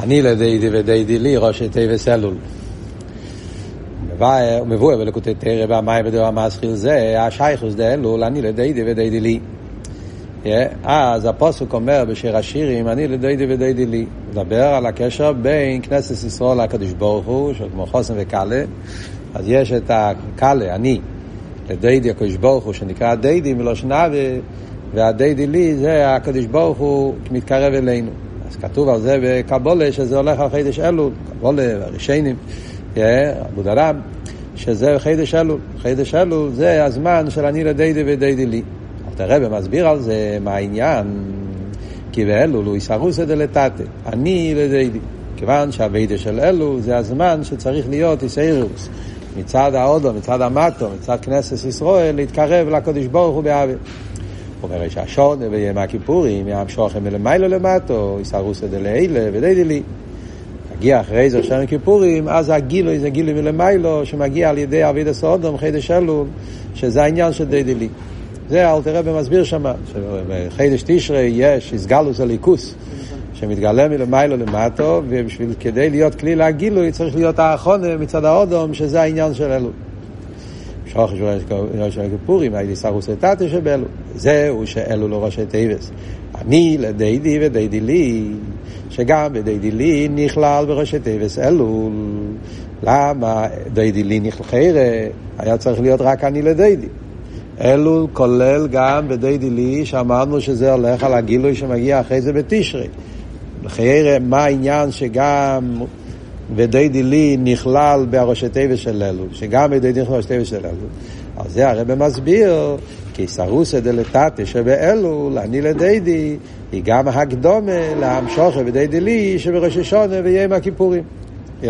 אני לדידי ודידי לי ראשי תיבס אלול. מבואר בלקוטי תרא והמים ודבר המסחיל זה השייכוס דאלול אני לדידי ודידי לי. אז הפוסק אומר בשיר השירים אני לדידי ודידי לי. מדבר על הקשר בין כנסת ישראל לקדוש ברוך הוא, כמו חוסן וקאלה. אז יש את הקאלה, אני, לדידי הקדוש ברוך הוא, שנקרא דידי מלושן אבי, והדידי לי זה הקדוש ברוך הוא מתקרב אלינו. אז כתוב על זה בקבולה שזה הולך על חידש אלול, קבולה, הרישיינים, עבוד אדם, שזה חידש אלול. חידש אלול זה הזמן של אני לדידי ודידי לי. הרב מסביר על זה מה העניין, כי באלול הוא יסרוסא דלתתא, אני לדידי. כיוון שהווידה של אלול זה הזמן שצריך להיות איסאירוס. מצד האודו, מצד המטו, מצד כנסת ישראל, להתקרב לקדוש ברוך הוא באוויר. אומר שהשון בימי הכיפורים, ים שוכם מלמיילו למטו, יסרוסא דלעילה ודיידילי. מגיע אחרי זה שנה כיפורים, אז הגילוי זה גילוי מלמיילו, שמגיע על ידי אביד הסעודום, חידש אלול, שזה העניין של דיידילי. זה אל תראה במסביר שם, שבחידש תשרי יש הסגלוס הליכוס, שמתגלה מלמיילו למטו, ובשביל כדי להיות כלי לגילוי צריך להיות האחרונה מצד האודום, שזה העניין של אלול. שוח של הכיפורים, הייתי סרוס לטאטה שבאלו. זהו שאלו לא ראשי תיבס. אני לדידי ודידי לי, שגם בדידי לי נכלל בראשי תיבס אלול. למה דידי לי נכלל חיירה? היה צריך להיות רק אני לדידי. אלול כולל גם בדידי לי, שאמרנו שזה הולך על הגילוי שמגיע אחרי זה בתשרי. חיירה, מה העניין שגם... ודיידי לי נכלל בראשי תיבס של אלו, שגם בדיידי נכלל בראשי תיבס של אלו. אז זה הרב מסביר, כי סרוסא דלתתא שבאלו, אני לדיידי, היא גם הקדומה להמשוכי ודיידי לי שבראש השונה ויום הכיפורים. Yeah.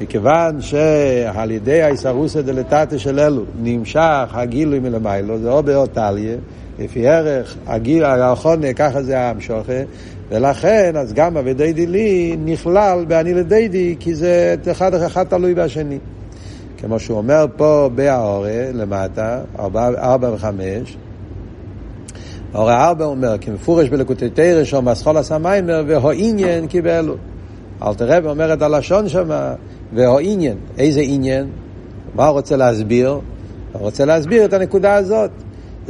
מכיוון שעל ידי האיסרוסא דלתתא של אלו נמשך הגילוי מלמיילו, זה או באותליה, לפי ערך הגיל, האחרונה, ככה זה המשוכי, ולכן, אז גם אבידי דילי נכלל באני לדידי, כי זה אחד אחד תלוי בשני. כמו שהוא אומר פה בהאורה, למטה, ארבע, ארבע וחמש, האורה ארבע אומר, כמפורש בלקוטי תרא שם, אסכול עשה מיימר, והוא עניין קיבלו. אל תראה ואומר את הלשון שם, והוא עניין. איזה עניין? מה הוא רוצה להסביר? הוא רוצה להסביר את הנקודה הזאת.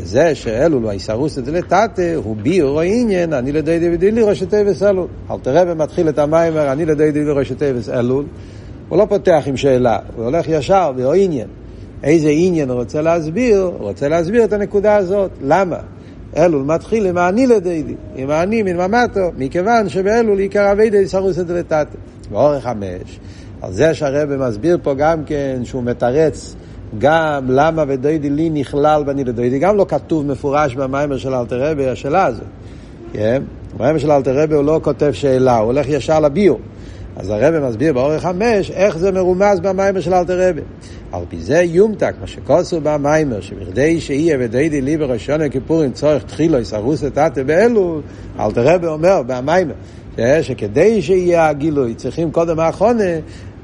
זה שאלו לא הישרוס את זה לטאטה, הוא ביור העניין, אני לדי די ודילי ראשי תיבס אלול. אל תראה ומתחיל את המיימר, אני לדי די ראשי תיבס אלול. הוא לא פותח עם שאלה, הוא הולך ישר, והוא עניין. איזה עניין הוא רוצה להסביר? הוא רוצה להסביר את הנקודה הזאת. למה? אלול מתחיל עם האני לדידי, עם האני מן ממטו, מכיוון שבאלול עיקר אבי סרוס את לטאטה. באורך חמש. על זה שהרבא מסביר פה גם כן שהוא מתרץ גם למה ודוידי לי נכלל בני לדוידי, גם לא כתוב מפורש במיימר של אלתר רבי השאלה הזאת. כן? במיימר של אלתר רבי הוא לא כותב שאלה, הוא הולך ישר לביור. אז הרבי מסביר באורך חמש איך זה מרומז במיימר של אלתר רבי. על פי זה יומתק, מה שכוסו במיימר, שבכדי שיהיה ודוידי לי בראשון הכיפורים צורך תחילו יסרוס את אטה באלו, אלתר רבי אומר במיימר, שכדי שיהיה הגילוי צריכים קודם האחרונה,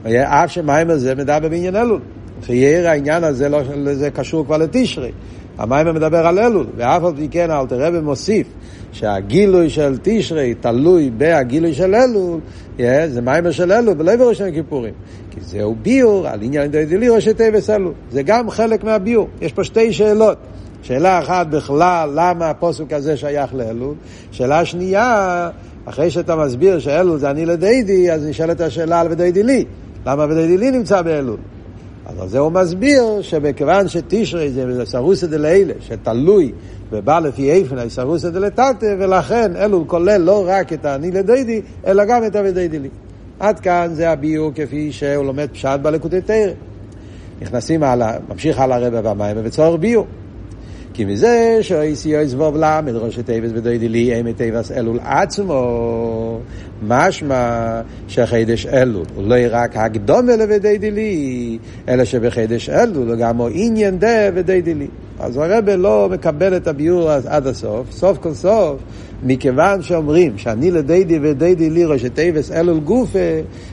אף שמיימר זה מדבר בעניין אלול. חייר העניין הזה לא, זה קשור כבר לתשרי. המים מדבר על אלול, ואף על פי כן אלתר רבי מוסיף שהגילוי של תשרי תלוי בהגילוי של אלול, yeah, זה מיימר של אלול ולא בראשון כיפורים. כי זהו ביור על עניין דוידלי ראשי תיבס אלול. זה גם חלק מהביור. יש פה שתי שאלות. שאלה אחת בכלל, למה הפוסק הזה שייך לאלול? שאלה שנייה, אחרי שאתה מסביר שאלול זה אני לדיידי, אז נשאלת השאלה על ודיידי לי. למה ודיידי לי נמצא באלול? אז זה הוא מסביר שמכיוון שתשרי זה סרוסא דלילה, שתלוי ובא לפי איפן סרוסא דלתתא, ולכן אלול כולל לא רק את האני לדיידי, אלא גם את הוודיידי לי. עד כאן זה הביור כפי שהוא לומד פשט בלקוטי תרא. נכנסים הלאה, ממשיך הלאה רבע והמים וצורך ביור. כי מזה שאיסי יויס ווב למד ראשי תיבס ודוידי לי אימי תיבס אלול עצמו. משמע שחידש אלול הוא לא רק הקדומה לוודוידי לי אלא שבחידש אלול הוא גם עניין דה ודוידי לי. אז הרבה לא מקבל את הביור עד הסוף. סוף כל סוף מכיוון שאומרים שאני לדיידי ודיידי לי ראשי תיבס אלול גופה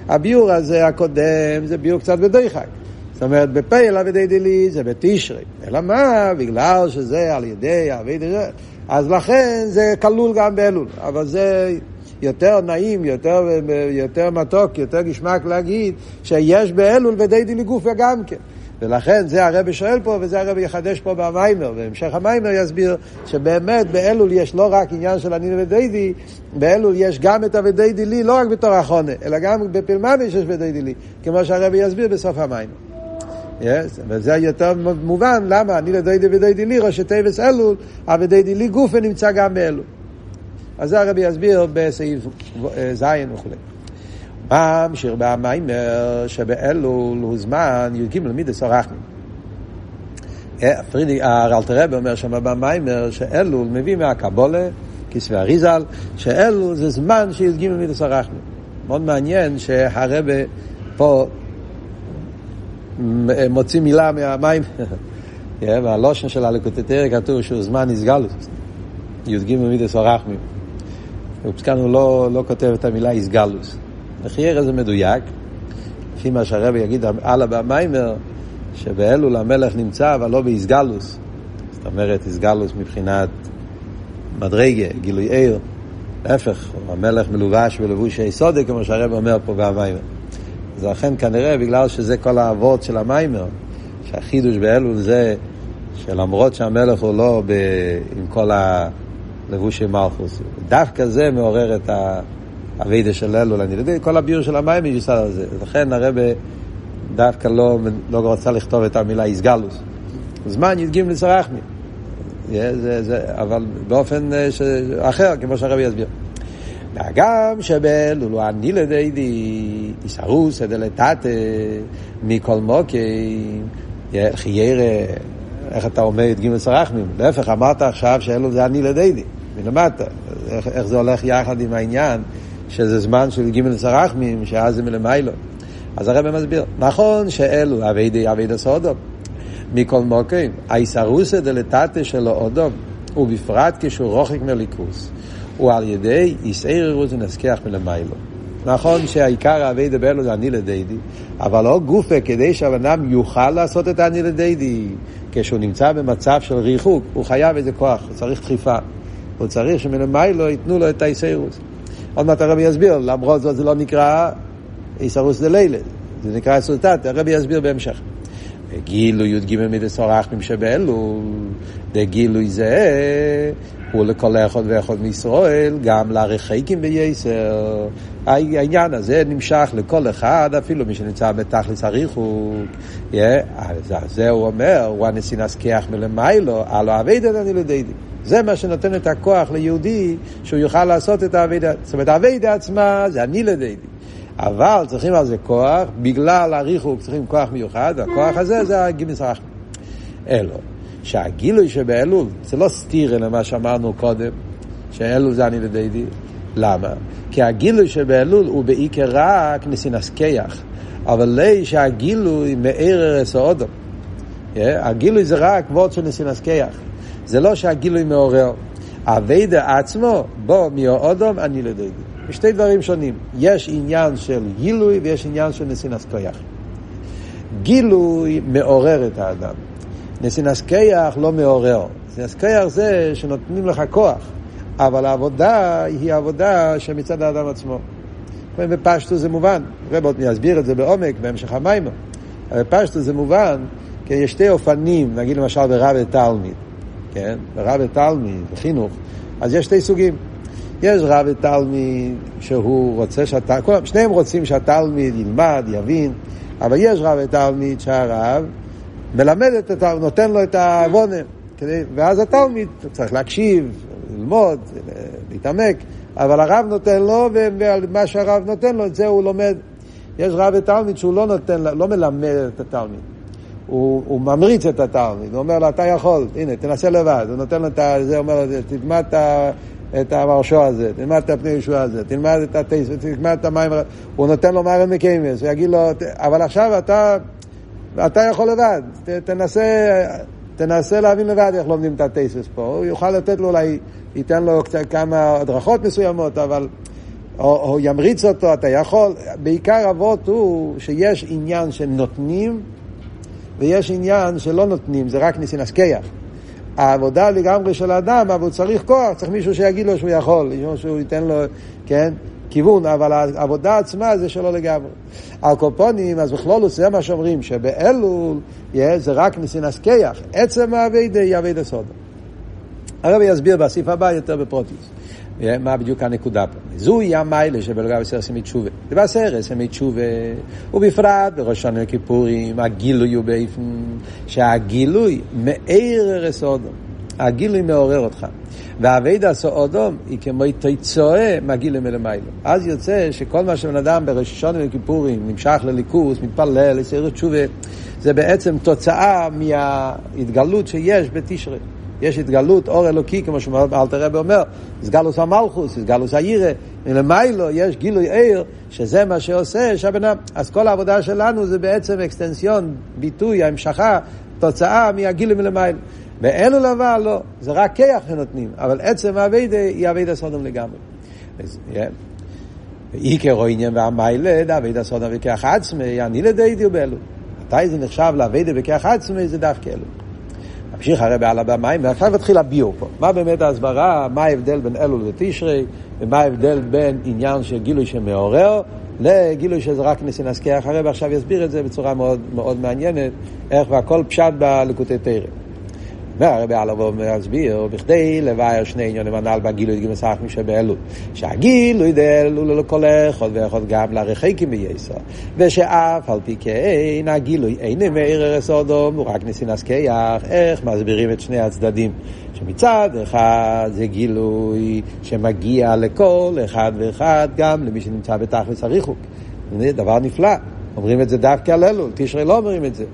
הביור הזה הקודם זה ביור קצת בדויחק זאת אומרת, בפייל אבידי דילי זה בתשרי. אלא מה? בגלל שזה על ידי אבידי זה. אז לכן זה כלול גם באלול. אבל זה יותר נעים, יותר, יותר מתוק, יותר גשמק להגיד שיש באלול ודי דילי גופה גם כן. ולכן זה הרבי שואל פה, וזה הרבי יחדש פה במיימר, והמשך המיימר יסביר שבאמת באלול יש לא רק עניין של אני ודיידי, באלול יש גם את הוודיידי לי, לא רק בתור החונה, אלא גם בפלממש יש ודיידי לי, כמו שהרבי יסביר בסוף המיימר. Yes, וזה יותר מובן למה אני לדיידי ודיידי לי, ראשי תיבס אלול, הוודיידי לי גופה נמצא גם באלול. אז זה הרבי יסביר בסעיף זין וכולי. ממשיך במיימר שבאלול הוא זמן י"ג למידס הרחמים. פרידי, הרלטרבה אומר שם במיימר שאלול מביא מהקבולה, כסבי אריזל, שאלול זה זמן שי"ג למידס הרחמים. מאוד מעניין שהרבה פה מוציא מילה מהמים, והלושן של הלקוטטריה כתוב שהוא זמן איסגלוס, י"ג למידס הרחמים. ופסקן הוא לא, לא כותב את המילה איסגלוס. לחייר זה מדויק, לפי מה שהרבי יגיד הלאה במיימר, שבאלול המלך נמצא אבל לא באיסגלוס. זאת אומרת, איסגלוס מבחינת מדרגה, גילוי עיר. להפך, המלך מלובש בלבוש יסודי, כמו שהרבי אומר פה במיימר. אז לכן כנראה, בגלל שזה כל האבות של המיימר, שהחידוש באלול זה שלמרות שהמלך הוא לא ב... עם כל הלבושי מלכוס, דווקא זה מעורר את ה... אביידה של אלול, אני יודע, כל הביור של המים מיוסד על זה. לכן הרב דווקא לא, לא רצה לכתוב את המילה איסגלוס. זמן י"ג לסרחמי. זה, זה, אבל באופן ש... אחר, כמו שהרב יסביר. והגם שבאלול הוא אני לדיידי, איסרוס דלתתא מכל מוקי, חיירה, איך אתה אומר י"ג לסרחמים? להפך, אמרת עכשיו שאלול זה אני לדיידי, מלמטה. איך, איך זה הולך יחד עם העניין שזה זמן של ג' סרחמים, שאז זה מלמיילו. אז הרב מסביר, נכון שאלו אביידי אביידי סודום, מכל מוקים, האיסרוסא דלתתא שלו אודום, ובפרט כשהוא רוחק מליכוס, הוא על ידי איסעררוס ונסכח מלמיילו. נכון שהעיקר האביידי באלו זה אני לדיידי, אבל לא גופה כדי שהבן יוכל לעשות את אני לדיידי. כשהוא נמצא במצב של ריחוק, הוא חייב איזה כוח, הוא צריך דחיפה. הוא צריך שמלמיילו ייתנו לו את האיסערוס. עוד מעט הרבי יסביר, למרות זאת זה לא נקרא איסרוס דלילה, זה נקרא אסולטת, הרבי יסביר בהמשך. גילוי י"ג מדסור אחמים שבאלו, דגילוי זה הוא לכל אחד ואחד מישראל, גם לרחקים בייסר. העניין הזה נמשך לכל אחד, אפילו מי שנמצא בתכלס הריחוק. זה הוא אומר, הוא הנשיא כיח מלמיילו, הלו אביידא אני לדיידי. זה מה שנותן את הכוח ליהודי שהוא יוכל לעשות את האביידה. זאת אומרת, האביידה עצמה זה אני לדיידי. אבל צריכים על זה כוח, בגלל הריחוק צריכים כוח מיוחד, והכוח הזה זה הגימיס הרחמים. אלו, שהגילוי שבאלול זה לא סתירה למה שאמרנו קודם, שאלול זה אני לדיידי. למה? כי הגילוי שבאלול הוא בעיקר רק נסינס אבל לי שהגילוי מאיר ארס האודום. הגילוי זה רק וורד של נסינס זה לא שהגילוי מעורר. הווידה עצמו, בו מאודום אני לדיידי. שתי דברים שונים. יש עניין של גילוי ויש עניין של נסינס כיח. גילוי מעורר את האדם. נסינס כיח לא מעורר. נסינס כיח זה שנותנים לך כוח, אבל העבודה היא עבודה שמצד האדם עצמו. בפשטו זה מובן, רב עוד יסביר את זה בעומק בהמשך המים. בפשטו זה מובן, כי יש שתי אופנים, נגיד למשל ברב ותלמיד. כן? ברב ותלמיד, בחינוך, אז יש שתי סוגים. יש רב ותלמיד שהוא רוצה שהתלמיד, שניהם רוצים שהתלמיד ילמד, יבין, אבל יש רב ותלמיד שהרב מלמד את התלמיד, נותן לו את העוונה, ואז התלמיד צריך להקשיב, ללמוד, להתעמק, אבל הרב נותן לו, ומה שהרב נותן לו, את זה הוא לומד. יש רב ותלמיד שהוא לא נותן, לא מלמד את התלמיד. הוא, הוא ממריץ את התלמיד, הוא אומר לו, אתה יכול, הנה, תנסה לבד. הוא נותן לו את זה, אומר לו, תלמד את המרשו הזה, תלמד את הפני ישוע הזה, תלמד את הטייס, תלמד את המים, הוא נותן לו מרם מקיימס, הוא יגיד לו, אבל עכשיו אתה, אתה יכול לבד, ת, תנסה, תנסה להבין לבד איך לומדים את הטייסס פה. הוא יוכל לתת לו אולי, ייתן לו קצת כמה הדרכות מסוימות, אבל... או, או ימריץ אותו, אתה יכול. בעיקר אבות הוא שיש עניין שנותנים ויש עניין שלא נותנים, זה רק ניסין אסקייח. העבודה לגמרי של האדם, אבל הוא צריך כוח, צריך מישהו שיגיד לו שהוא יכול, שהוא ייתן לו, כן, כיוון, אבל העבודה עצמה זה שלו לגמרי. על קופונים, אז בכלול זה מה שאומרים, שבאלול זה רק נסינס כיח, עצם האביידה היא אביידה סודו. הרב יסביר בסעיף הבא יותר בפרוטיס. מה בדיוק הנקודה פה. זוהי המיילה שבלגב עשר סמי תשובה. זה בעשר סמי תשובה, ובפרט בראש שנה לכיפורים, הגילוי הוא באיפן, שהגילוי מאיר ארס אודום. הגילוי מעורר אותך. והאביידה עשו אודום היא כמו תיצואה מהגילוי מלמיילו. אז יוצא שכל מה שבן אדם בראש שנה לכיפורים נמשך לליכוס, מתפלל, לסעיר תשובה, זה בעצם תוצאה מההתגלות שיש בתשרי. יש התגלות אור אלוקי, כמו שאלתר רבי אומר, סגלוס המלכוס, סגלוס הירא, מלמיילו יש גילוי עיר, שזה מה שעושה שהבן אז כל העבודה שלנו זה בעצם אקסטנסיון, ביטוי, המשכה, תוצאה מהגילוי מלמיילו. ואלו לבא לא, זה רק כיח שנותנים, אבל עצם האביידה היא אביידה סודום לגמרי. עיקר עניין והמיילה, דאביידה סודום וכיח עצמי, אני לדיידי ובאלו. מתי זה נחשב לאביידה וכיח עצמי, זה דווקא אלו. ממשיך הרב על הבמים, ועכשיו מתחיל הביור פה. מה באמת ההסברה, מה ההבדל בין אלול לתשרי, ומה ההבדל בין עניין של גילוי שמעורר לגילוי שזה רק ניסי נסקיח. הרב עכשיו יסביר את זה בצורה מאוד, מאוד מעניינת, איך והכל פשט בלקוטי תרם. והרבי עליו מסביר, בכדי לבאר שני עניונים הנ"ל בגילוי ג' סחמים שבאלול. שהגילוי דאלול לכל אחד ואחד גם לרחקים בייסר. ושאף על פי כן הגילוי אין מאיר ארס אודום, הוא רק ניסי נסקיח. איך מסבירים את שני הצדדים? שמצד אחד זה גילוי שמגיע לכל אחד ואחד, גם למי שנמצא בתכלס הריחוק. זה דבר נפלא. אומרים את זה דווקא על אלול, תשרי לא אומרים את זה.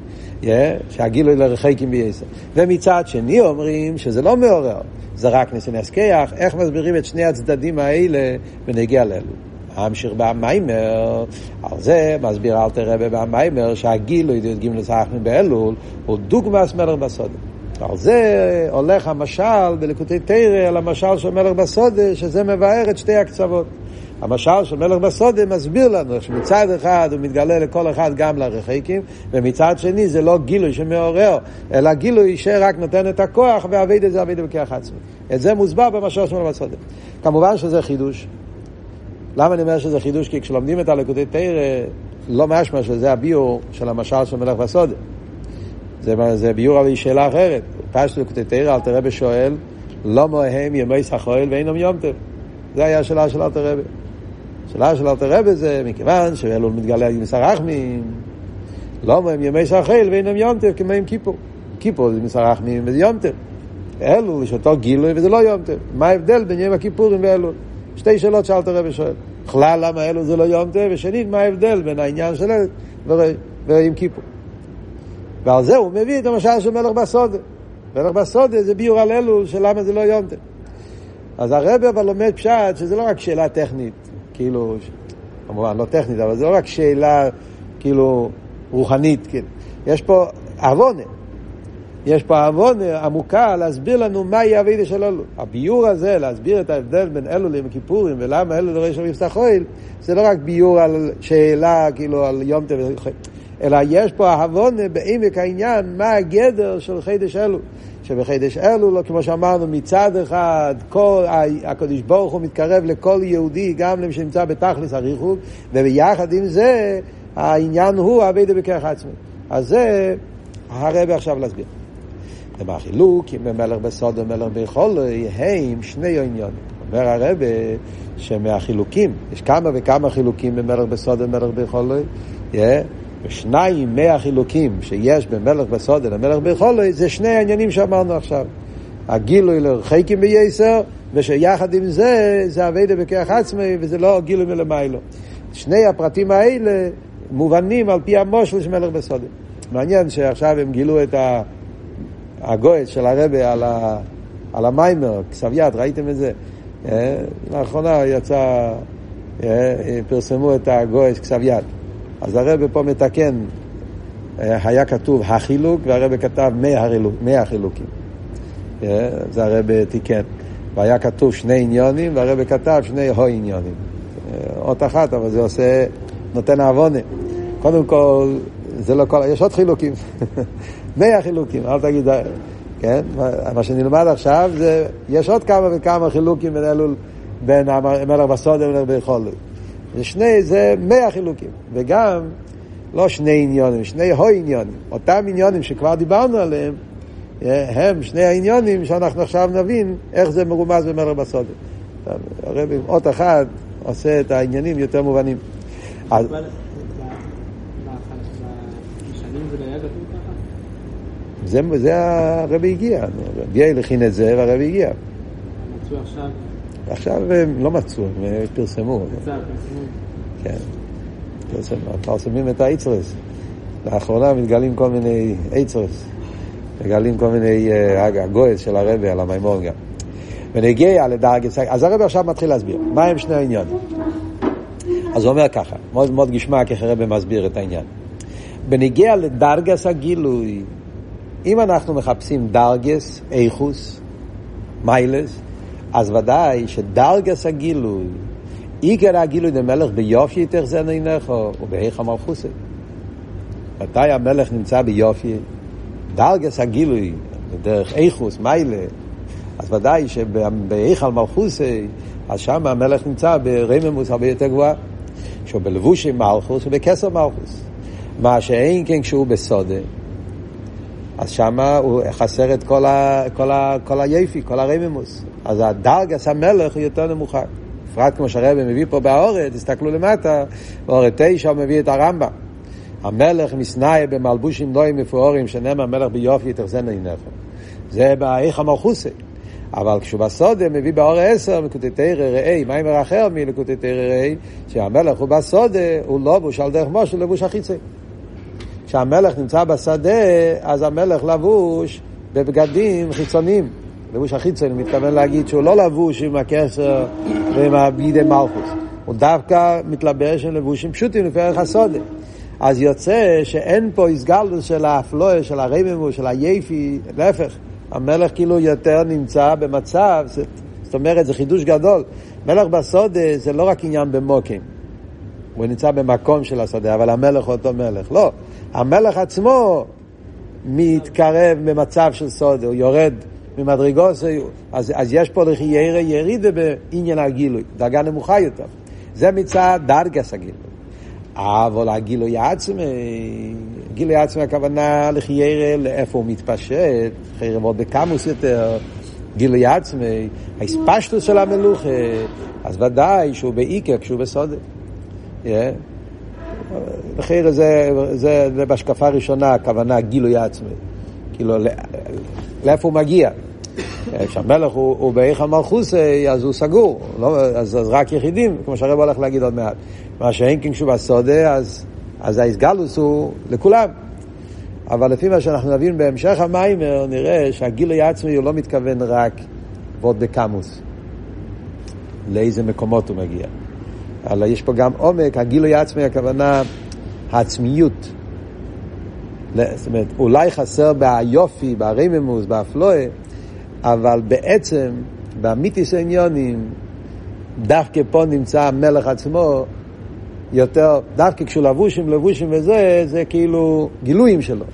שהגילוי לרחקים בייסר. ומצד שני אומרים שזה לא מעורר, זה רק ניסי נסקיח, איך מסבירים את שני הצדדים האלה ונגיע לאלול. המשיך במיימר, על זה מסביר אל תראה במיימר שהגילוי י"ג לסחמן באלול הוא דוגמאס מלך בסודה. על זה הולך המשל בלקוטי תרא על המשל של מלך בסודה, שזה מבאר את שתי הקצוות. המשל של מלך בסודה מסביר לנו שמצד אחד הוא מתגלה לכל אחד גם לרחקים, ומצד שני זה לא גילוי שמעורר, אלא גילוי שרק נותן את הכוח, ועבד את זה עבד בכיח עצמי. את זה מוסבר במשל של מלך בסודה. כמובן שזה חידוש. למה אני אומר שזה חידוש? כי כשלומדים את הלקוטי תרא, לא משמע שזה הביור של המשל של מלך בסודה. זה, זה ביור על שאלה אחרת. פשט לקוטי תרא, אל תראה בשואל, לא הם ימי סחויל ואינם יום טוב. זה היה השאלה של אלתר רבי. השאלה של אלתר רבי זה מכיוון שאלו מתגלה עם מסרחמים, לא הם ימי סחויל ואינם כמו עם כיפור. כיפור זה מסרחמים וזה יום טוב. אלו יש אותו גילוי וזה לא יום טוב. מה ההבדל בין יום הכיפורים ואלו? שתי שאלות שאלתר רבי שואל. בכלל למה אלו זה לא יום טוב, ושנית מה ההבדל בין העניין של אלו ועם כיפור. ועל זה הוא מביא את המשל של מלך בסודה. מלך בסודה זה ביור על אלו של למה זה לא יונטה. אז הרבי אבל לומד פשט שזה לא רק שאלה טכנית, כאילו, כמובן לא טכנית, אבל זה לא רק שאלה כאילו רוחנית, כן. יש פה עוונה. יש פה עוונה עמוקה להסביר לנו מהי אבידה של אלו. הביור הזה, להסביר את ההבדל בין אלו ליום כיפורים ולמה אלו דורש של מבצע חויל, זה לא רק ביור על שאלה כאילו על יום טבע. אלא יש פה ההבונה בעמק העניין, מה הגדר של חידש אלו. שבחידש אלו, לא, כמו שאמרנו, מצד אחד, כל, הקדוש ברוך הוא מתקרב לכל יהודי, גם למי שנמצא בתכלס הריחוק, וביחד עם זה, העניין הוא אבידה בכרך עצמי. אז זה הרבי עכשיו להסביר. למה החילוק, אם במלך בסוד ומלך ביכול, הם שני עניונים. אומר הרבה שמהחילוקים, יש כמה וכמה חילוקים במלך בסוד ומלך ביכול, yeah, ושניים מהחילוקים שיש בין מלך בסודה למלך ביכולוי זה שני העניינים שאמרנו עכשיו. הגילוי לרחקים בייסר, ושיחד עם זה, זה אביידה בכיח עצמי, וזה לא גילוי מלמיילו. שני הפרטים האלה מובנים על פי המושל של מלך בסודה. מעניין שעכשיו הם גילו את הגויס של הרבה על, ה... על המיימר, כסב יד, ראיתם את זה? אה, לאחרונה יצא, אה, פרסמו את הגויס כסב יד. אז הרב פה מתקן, אה, היה כתוב החילוק, והרב כתב מאה חילוקים. אה, זה הרב תיקן. והיה כתוב שני עניונים, והרב כתב שני הו עניונים. אה, אות אחת, אבל זה עושה, נותן עוונה. קודם כל, זה לא כל, יש עוד חילוקים. מאה חילוקים, אל תגיד, כן? מה שנלמד עכשיו זה, יש עוד כמה וכמה חילוקים בין אלול, בין המלך בסוד למלך ביכולת. זה שני, זה מאה חילוקים. וגם, לא שני עניונים, שני הו עניונים. אותם עניונים שכבר דיברנו עליהם, הם שני העניונים שאנחנו עכשיו נבין איך זה מרומז במלך בסוד. הרבי, אות אחד, עושה את העניינים יותר מובנים. אז... זה, זה הרבי הגיע, הגיע לכין את זה והרבי הגיע. מצאו עכשיו? עכשיו הם לא מצאו, הם פרסמו. כן, פרסמו, פרסמים את האיצרס. לאחרונה מתגלים כל מיני איצרס, מגלים כל מיני הגויס של הרבי על המימון גם. ונגיע לדרגת, אז הרבי עכשיו מתחיל להסביר, מה הם שני העניינים? אז הוא אומר ככה, מאוד מאוד גשמק איך הרבי מסביר את העניין. בנגיע לדרגס הגילוי, אם אנחנו מחפשים דרגס, איכוס, מיילס, אז ודאי שדרגס הגילוי, עיקר הגילוי למלך ביופי תחזינו עינך ובהיך המלכוסי. מתי המלך נמצא ביופי? דרגס הגילוי, בדרך איכוס, מיילה, אז ודאי שבהיכל מלכוסי, אז שם המלך נמצא ברממוס הרבה יותר גבוהה. שהוא בלבוש עם מלכוס ובכסר מלכוס. מה שאין כן כשהוא בסודה, אז שם הוא חסר את כל, ה, כל, ה, כל היפי, כל הרממוס. אז הדרגס המלך היא יותר נמוכה. בפרט כמו שהרבא מביא פה באורת, תסתכלו למטה, באורת תשע הוא מביא את הרמב"ם. המלך מסנאי במלבושים נועים מפוארים, שנאמר מלך ביופי תחזנה עיניך. זה באיך המלכוסי. אבל כשהוא בסודה מביא באור עשר מקוטטי ראה, מיימר אחר מלקוטטי ראה, שהמלך הוא בסודה, הוא לובוש על דרך משה, לבוש החיצי. כשהמלך נמצא בשדה, אז המלך לבוש בבגדים חיצוניים. לבוש החיצי, אני מתכוון להגיד שהוא לא לבוש עם הקשר ועם הבידי מלכוס. הוא דווקא מתלבש עם לבושים פשוטים לפי ערך הסודה. אז יוצא שאין פה הסגלדוס של האפלואה, של הרממו, של היפי, להפך. המלך כאילו יותר נמצא במצב, זאת אומרת, זה חידוש גדול. מלך בסודה זה לא רק עניין במוקים. הוא נמצא במקום של השדה, אבל המלך הוא אותו מלך. לא, המלך עצמו מתקרב במצב של סודה, הוא יורד ממדרגות, אז, אז יש פה לכי ירא ירידה בעניין הגילוי, דרגה נמוכה יותר. זה מצד דרגס הגילוי. אבל הגילוי עצמי, גילוי עצמי הכוונה לחיירה לאיפה הוא מתפשט, חיירה מאוד בקמוס יותר, גילוי עצמי, ההספשטוס של המלוכה, אז ודאי שהוא בעיקר כשהוא בסודר. Yeah. זה, זה, זה בהשקפה הראשונה הכוונה גילוי עצמי. כאילו, לאיפה הוא מגיע? כשהמלך הוא, הוא באיך המלכוסי, אז הוא סגור, לא, אז, אז רק יחידים, כמו שהרב הולך להגיד עוד מעט. מה שאין כן כשהוא בסודה, אז, אז האיסגלוס הוא לכולם. אבל לפי מה שאנחנו נבין בהמשך המיימר, נראה שהגילוי העצמי הוא לא מתכוון רק ועוד בקמוס. לאיזה מקומות הוא מגיע. אלא יש פה גם עומק, הגילוי העצמי הכוונה העצמיות. זאת אומרת, אולי חסר ביופי, ברממוס, באפלואה, אבל בעצם, באמיתיס העניונים, דווקא פה נמצא המלך עצמו יותר, דווקא כשהוא לבוש עם לבושים וזה, זה כאילו גילויים שלו.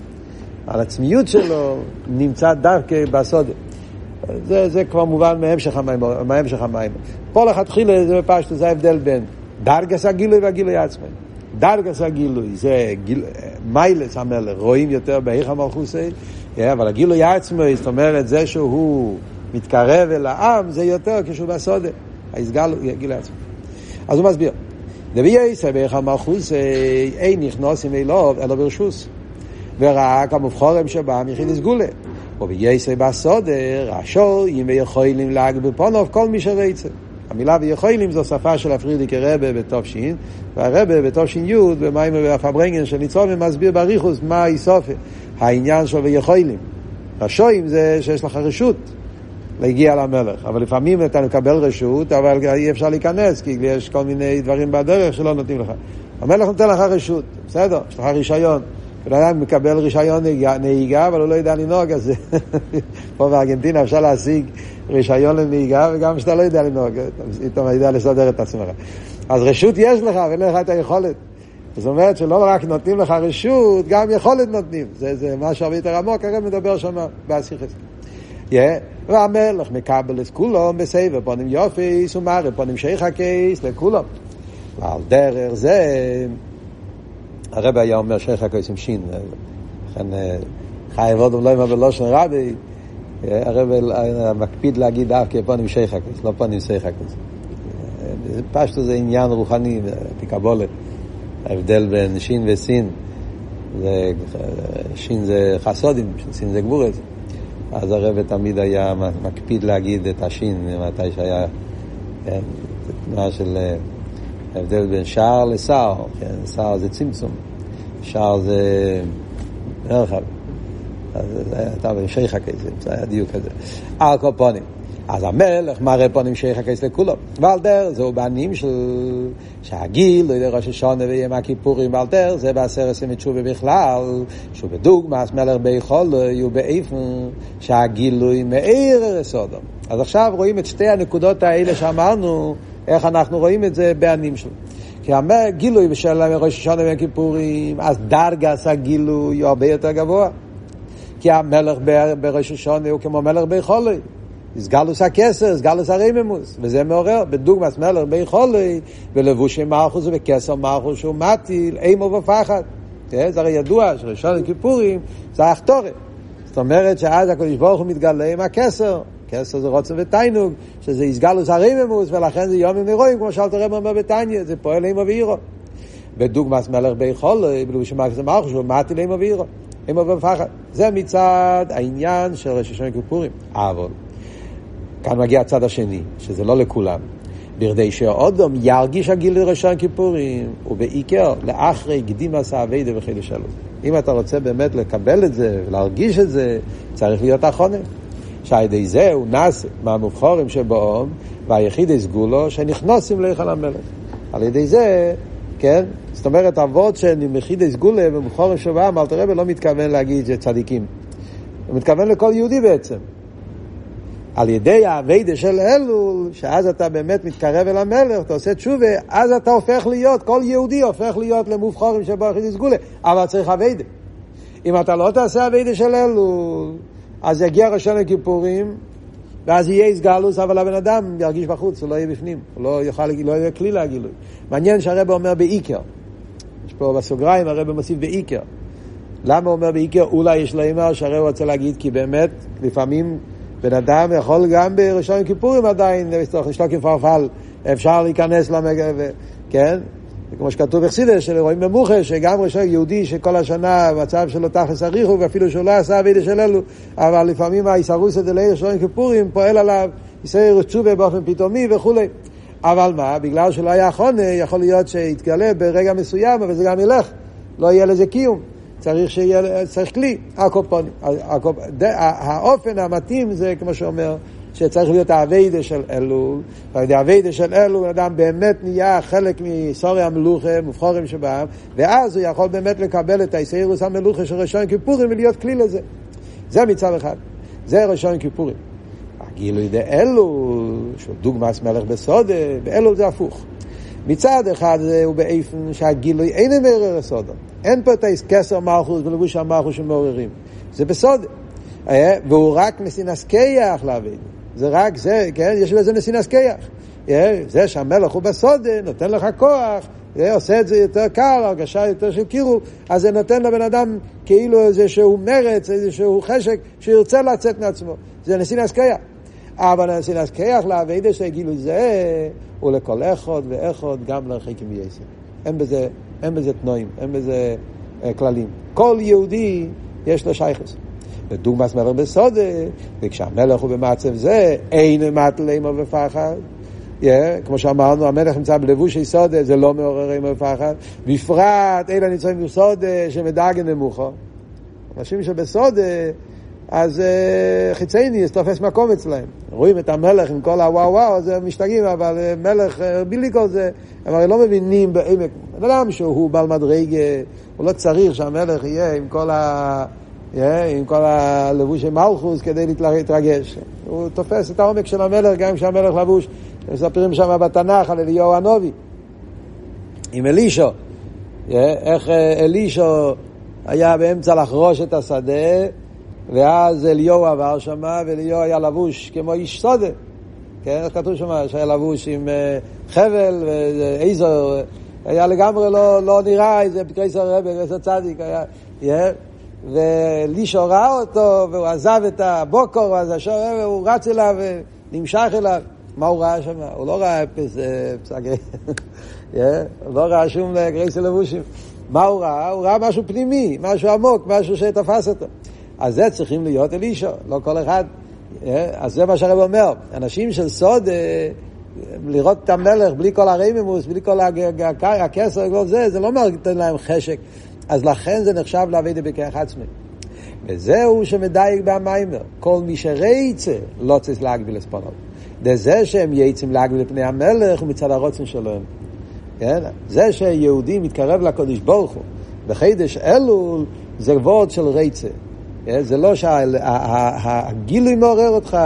על עצמיות שלו נמצא דווקא בסוד. זה, זה כבר מובן מהמשך המים. מהמשך המים. פה לכתחילה זה בפשטו, זה ההבדל בין דרגס הגילוי והגילוי עצמי. דרגס הגילוי זה גיל, מיילס המלך, רואים יותר בהיך המלכוסי, אבל הגילוי עצמי, זאת אומרת, זה שהוא מתקרב אל העם, זה יותר כשהוא בסודה. הגילוי עצמי. אז הוא מסביר. דבי יסר בערך המלכוס אין נכנוס עם אלוב אלא ברשוס. ורק המובחורם שבא מיחיד גולה. ובייסר בסודר, השור ימי יכולים להג בפונוב כל מי שרצה. המילה ויכולים זו שפה של הפרידיקי רבה בתופשין, והרבה בתופשין י' במיימר והפברנגן של ניצומן מסביר בריחוס מה איסופי, העניין של ויכולים. השואים זה שיש לך רשות. להגיע למלך. אבל לפעמים אתה מקבל רשות, אבל אי אפשר להיכנס, כי יש כל מיני דברים בדרך שלא נותנים לך. המלך נותן לך רשות, בסדר, יש לך רישיון. בן אדם מקבל רישיון נהיגה, אבל הוא לא יודע לנהוג, אז פה בארגנטינה אפשר להשיג רישיון לנהיגה, וגם כשאתה לא יודע לנהוג, אתה יודע לסדר את עצמך. אז רשות יש לך, ואין לך את היכולת. זאת אומרת שלא רק נותנים לך רשות, גם יכולת נותנים. זה, זה משהו הרבה יותר עמוק, הרי מדבר שם באסיכס. Yeah. והמלך מקבל את כולם בסבב פונים יופיס ומראה פונים שייך הקייס לכולם. ועל דרך זה הרב היה אומר שייך הקייס עם שין. לכן חייב עוד לא אמר בלושן רבי, הרב מקפיד להגיד דווקא פונים שייך הקייס, לא פונים שייך הקייס. פשטו זה עניין רוחני, פיקבולת. ההבדל בין שין וסין, זה, שין זה חסודים, סין זה גבורת. אז הרב תמיד היה מקפיד להגיד את השין, מתי שהיה, כן, תנועה של ההבדל בין שער לשר, כן, שער זה צמצום, שער זה מרחב. אז זה היה בשייך הכסף, זה היה דיוק כזה. על. אז המלך מראה פונים שייך הכסף לכולם. ועל דרך זהו בנים של שהגיל, לא יודע, ראש השונה ויום הכיפורים, ועל דרך זה בעשרת ימי תשובה בכלל, שהוא בדוגמאס מלך ביכול, יהיו באיפן שהגילוי מאיר סודום. אז עכשיו רואים את שתי הנקודות האלה שאמרנו, איך אנחנו רואים את זה בענים שלו. כי הגילוי של ראש השונה ויום הכיפורים, אז דרגס הגילוי הוא הרבה יותר גבוה. כי המלך בראש השונה הוא כמו מלך ביכולוי. הסגלוס הכסר, הסגלוס הרממוס, וזה מעורר, בדוגמס מלך בי חולי, ולבושי מלכוס ובכסר מלכוס שהוא מטיל, אימו ופחד. זה הרי ידוע שראשון כיפורים זה החתורת. זאת אומרת שאז הקדוש ברוך הוא מתגלה עם הכסר, כסר זה רוצן ותיינוג, שזה הסגלוס הרממוס, ולכן זה יומים נרואים, כמו שאלת הרב אומר בתניא, זה פועל אימו ואירו. בדוגמס מלך בי חולי, בלבושי מלכוס שהוא מטיל אימו ואירו. אימו ופחד. זה מצד העניין של ראש השון כיפורים. אבל כאן מגיע הצד השני, שזה לא לכולם. בכדי שאודום ירגיש הגיל לראשון כיפורים, ובעיקר לאחרי קדימה סעבדה וחידוש אלו. אם אתה רוצה באמת לקבל את זה ולהרגיש את זה, צריך להיות החונן. שעל ידי זה הוא נס מהמובחורים שבאום, והיחידי סגולו שנכנסים להיכל המלך. על ידי זה, כן, זאת אומרת, אבות של יחידי סגולה ומובחורים שבאום, אל תראה, לא מתכוון להגיד שצדיקים. הוא מתכוון לכל יהודי בעצם. על ידי האביידה של אלול, שאז אתה באמת מתקרב אל המלך, אתה עושה תשובה, אז אתה הופך להיות, כל יהודי הופך להיות למובחורים שבו אחרי סגולה, אבל צריך אביידה. אם אתה לא תעשה אביידה של אלול, אז יגיע ראשון לכיפורים, ואז יהיה איסגלוס, אבל הבן אדם ירגיש בחוץ, הוא לא יהיה בפנים, הוא לא יוכל, לא יהיה כלי לגילוי. מעניין שהרבא אומר באיקר. יש פה בסוגריים, הרבא מוסיף באיקר. למה הוא אומר באיקר? אולי יש לו אמר שהרבא רוצה להגיד, כי באמת, לפעמים בן אדם יכול גם בראשון כיפורים עדיין, שלוקים פרפל, אפשר להיכנס למגב, כן? כמו שכתוב בחסידס, שרואים במוחה, שגם ראשון יהודי שכל השנה המצב שלו תכלס אריכו, ואפילו שהוא לא עשה אבידה של אלו, אבל לפעמים האיסרוסא דלי ראשון כיפורים פועל עליו איסרוס תשובה באופן פתאומי וכולי. אבל מה, בגלל שלא היה חונה, יכול להיות שיתגלה ברגע מסוים, אבל זה גם ילך, לא יהיה לזה קיום. צריך שיהיה, צריך כלי, הקופונים. האופן המתאים זה, כמו שאומר, שצריך להיות האביידה של אלול, ועל ידי האביידה של אלול, אדם באמת נהיה חלק מסורי המלוכה, מובחורים שבעם, ואז הוא יכול באמת לקבל את האיסאירוס המלוכה של ראשון כיפורים ולהיות כלי לזה. זה מצב אחד. זה ראשון כיפורים. הגילוי דה אלול, שהוא דוגמאס מלך בסודה, באלול זה הפוך. מצד אחד הוא באיפן שהגילוי אין מעורר סודו. אין פה את הכסר מלכוס ולבוש המלכוס שמעוררים. זה בסוד. והוא רק נסינס קייח להבין. זה רק זה, כן? יש לזה נסינס קייח. זה שהמלך הוא בסודה, נותן לך כוח, עושה את זה יותר קל, הרגשה יותר של קירו, אז זה נותן לבן אדם כאילו איזשהו מרץ, איזשהו חשק, שירצה לצאת מעצמו. זה נסינס קייח. אבל נסינס קייח להבין שגילו זה, הוא לכל אחד ואחד גם להרחיק עם יסר. אין בזה, אין בזה תנועים, אין בזה אה, כללים. כל יהודי יש לו שייכס. בדוגמאס מלך בסודה, וכשהמלך הוא במצב זה, אין מטל אימו ופחד. Yeah, כמו שאמרנו, המלך נמצא בלבושי סודה, זה לא מעורר אימו ופחד. בפרט, אלה נמצאים בסודה שמדאגן נמוכו. אנשים שבסודה, אז uh, חיצייני, תופס מקום אצלהם. רואים את המלך עם כל הוואו וואו, אז הם משתגעים, אבל uh, מלך uh, בלי כל זה, הם הרי לא מבינים בעמק. בן אדם שהוא בעל מדרגה, הוא לא צריך שהמלך יהיה עם כל ה... Yeah, עם כל הלבוש של מלכוס כדי להתרגש. הוא תופס את העומק של המלך גם כשהמלך לבוש. מספרים שם בתנ"ך על אליהו הנובי עם אלישו. Yeah, איך אלישו היה באמצע לחרוש את השדה ואז אליהו עבר שם, ואליהו היה לבוש כמו איש סודה. כן, כתוב שם שהיה לבוש עם אה, חבל ואיזו, היה לגמרי לא, לא נראה איזה קריסר רבי, קריסר צדיק, היה, yeah, ולישו ראה אותו, והוא עזב את הבוקור, אז השור הוא רץ אליו ונמשך אליו. מה הוא ראה שם? הוא לא ראה פסק, הוא לא ראה שום גרייסי לבושים. מה הוא ראה? הוא ראה משהו פנימי, משהו עמוק, משהו שתפס אותו. אז זה צריכים להיות אלישו, לא כל אחד. אז זה מה שהרב אומר, אנשים של סוד, לראות את המלך בלי כל הרמימוס, בלי כל הכסר וכל זה, זה לא נותן להם חשק. אז לכן זה נחשב לאביידה בכרך עצמי. וזהו שמדייק במיימר, כל מי שרייצה לא צריך להגביל אספונות. זה שהם יצאים להגביל לפני המלך הוא מצד הרוצן שלהם. כן? זה שיהודי מתקרב לקודש ברוך הוא בחידש אלול זה וורד של רייצה. כן? זה לא שהגילוי מעורר אותך,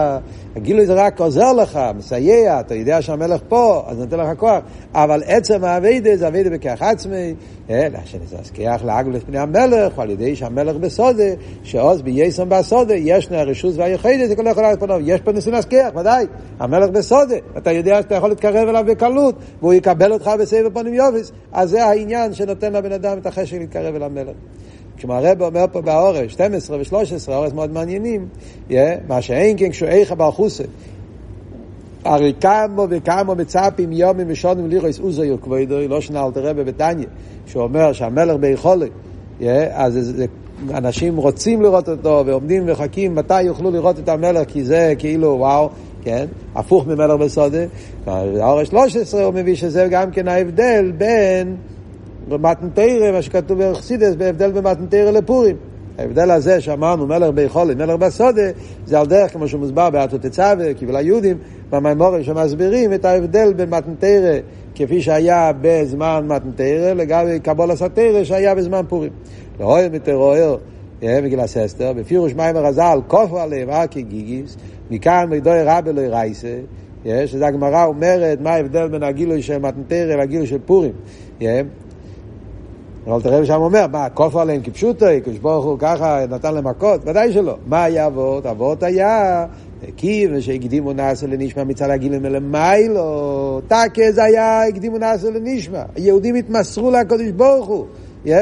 הגילוי זה רק עוזר לך, מסייע, אתה יודע שהמלך פה, אז נותן לך כוח, אבל עצם האביידה זה אביידה בכך עצמי, אלא שנזכח לעגל לפני המלך, ועל ידי שהמלך בסודה, שעוז בייסון בסודה, יש הרשות והיחידה, זה כל יכול להיות פניו, יש פה ניסים להזכיח, ודאי, המלך בסודה, אתה יודע שאתה יכול להתקרב אליו בקלות, והוא יקבל אותך בסבב פנים יוביס, אז זה העניין שנותן לבן אדם את החשק להתקרב אל המלך. כמו הרב אומר פה באורש, 12 ו-13, אורש מאוד מעניינים, yeah, מה שאין כן כשהוא איכה באחוסה. הרי כמו וכמו מצפים יומים ושונים ליחוס אוזו כבודו, לא שנה אל תראה בבתניה, שהוא אומר שהמלך ביכולת, yeah, אז זה, אנשים רוצים לראות אותו ועומדים ומחכים מתי יוכלו לראות את המלך, כי זה כאילו וואו, כן, הפוך ממלך בסודה. האורש 13 הוא מביא שזה גם כן ההבדל בין במתנתרא, מה שכתוב באכסידס, בהבדל במתנתרא לפורים. ההבדל הזה שאמרנו מלך ביכולת, מלך בסודה, זה על דרך כמו שמוסבר באתו תצווה, קיבל היהודים, במימורים שמסבירים את ההבדל בין מתנתרא כפי שהיה בזמן מתנתרא, לגבי קבול הסתרא שהיה בזמן פורים. לאוהל מתרוער, מגיל הססטר, בפירוש מים הרז"ל, כופו עליהם אקי גיגיס, מכאן מידוי רבי לא ירייסה, שזה הגמרא אומרת מה ההבדל בין הגילוי של מתנתרא והגילוי של פורים. אבל תראה שם אומר, מה, כופר עליהם כפשוטו, קדוש ברוך הוא ככה נתן להם מכות? ודאי שלא. מה היה אבות? אבות היה כי ושהקדימו נעשה לנשמע מצד הגילים מלמיילו, תקה זה היה הקדימו נעשה לנשמע. היהודים התמסרו לקדוש ברוך הוא,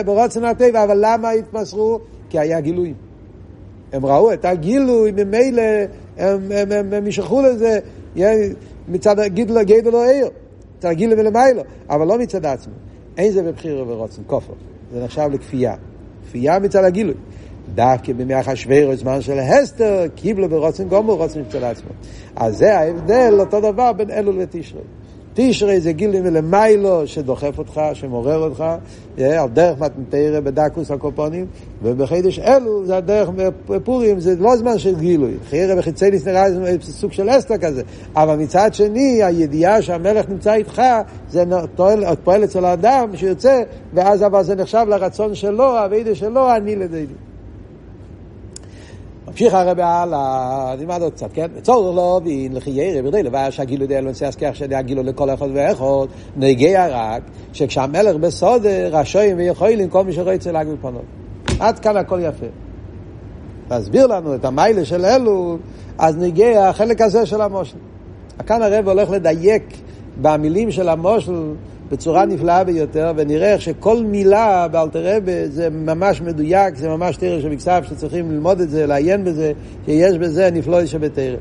ברוצן הטבע, אבל למה התמסרו? כי היה גילויים. הם ראו את הגילוי, ממילא הם, הם, הם, הם ישכחו לזה מצד גידלו גדלו עיר, מצד הגילוי מלמיילו, אבל לא מצד עצמו. אין זה בבחירה ורוצן, כופר. זה נחשב לכפייה. כפייה מצד הגילוי. דווקא בימי אחשוורש, זמן של הסתר, קיבלו ברוצן גומר רוצן מצד עצמו. אז זה ההבדל, אותו דבר בין אלול ותשרי. תשרי זה גילים מלמיילו שדוחף אותך, שמעורר אותך, על דרך מתנתרא בדקוס הקופונים, ובחידש אלו זה הדרך פורים, זה לא זמן של גילוי. חיירה וחיצי נראה סוג של אסתר כזה, אבל מצד שני, הידיעה שהמלך נמצא איתך, זה פועל אצל האדם שיוצא, ואז אבל זה נחשב לרצון שלו, הווידה שלו, אני לדידי. ממשיך הרבי הלאה, נלמד עוד קצת, כן? צורך לא בין לחיירה, בדי לבעיה שהגילו די לא נצא אסכח שדי הגילו לכל אחד ואחד, נגיע רק שכשהמלך בסודר, רשויים ויכולים כל מי שרוצה להגביל פונות. עד כאן הכל יפה. להסביר לנו את המיילה של אלו, אז נגיע החלק הזה של המושל. כאן הרב הולך לדייק במילים של המושל בצורה נפלאה ביותר, ונראה איך שכל מילה באלתרבה זה ממש מדויק, זה ממש תרא שבכסף שצריכים ללמוד את זה, לעיין בזה, שיש בזה נפלא שבתרא.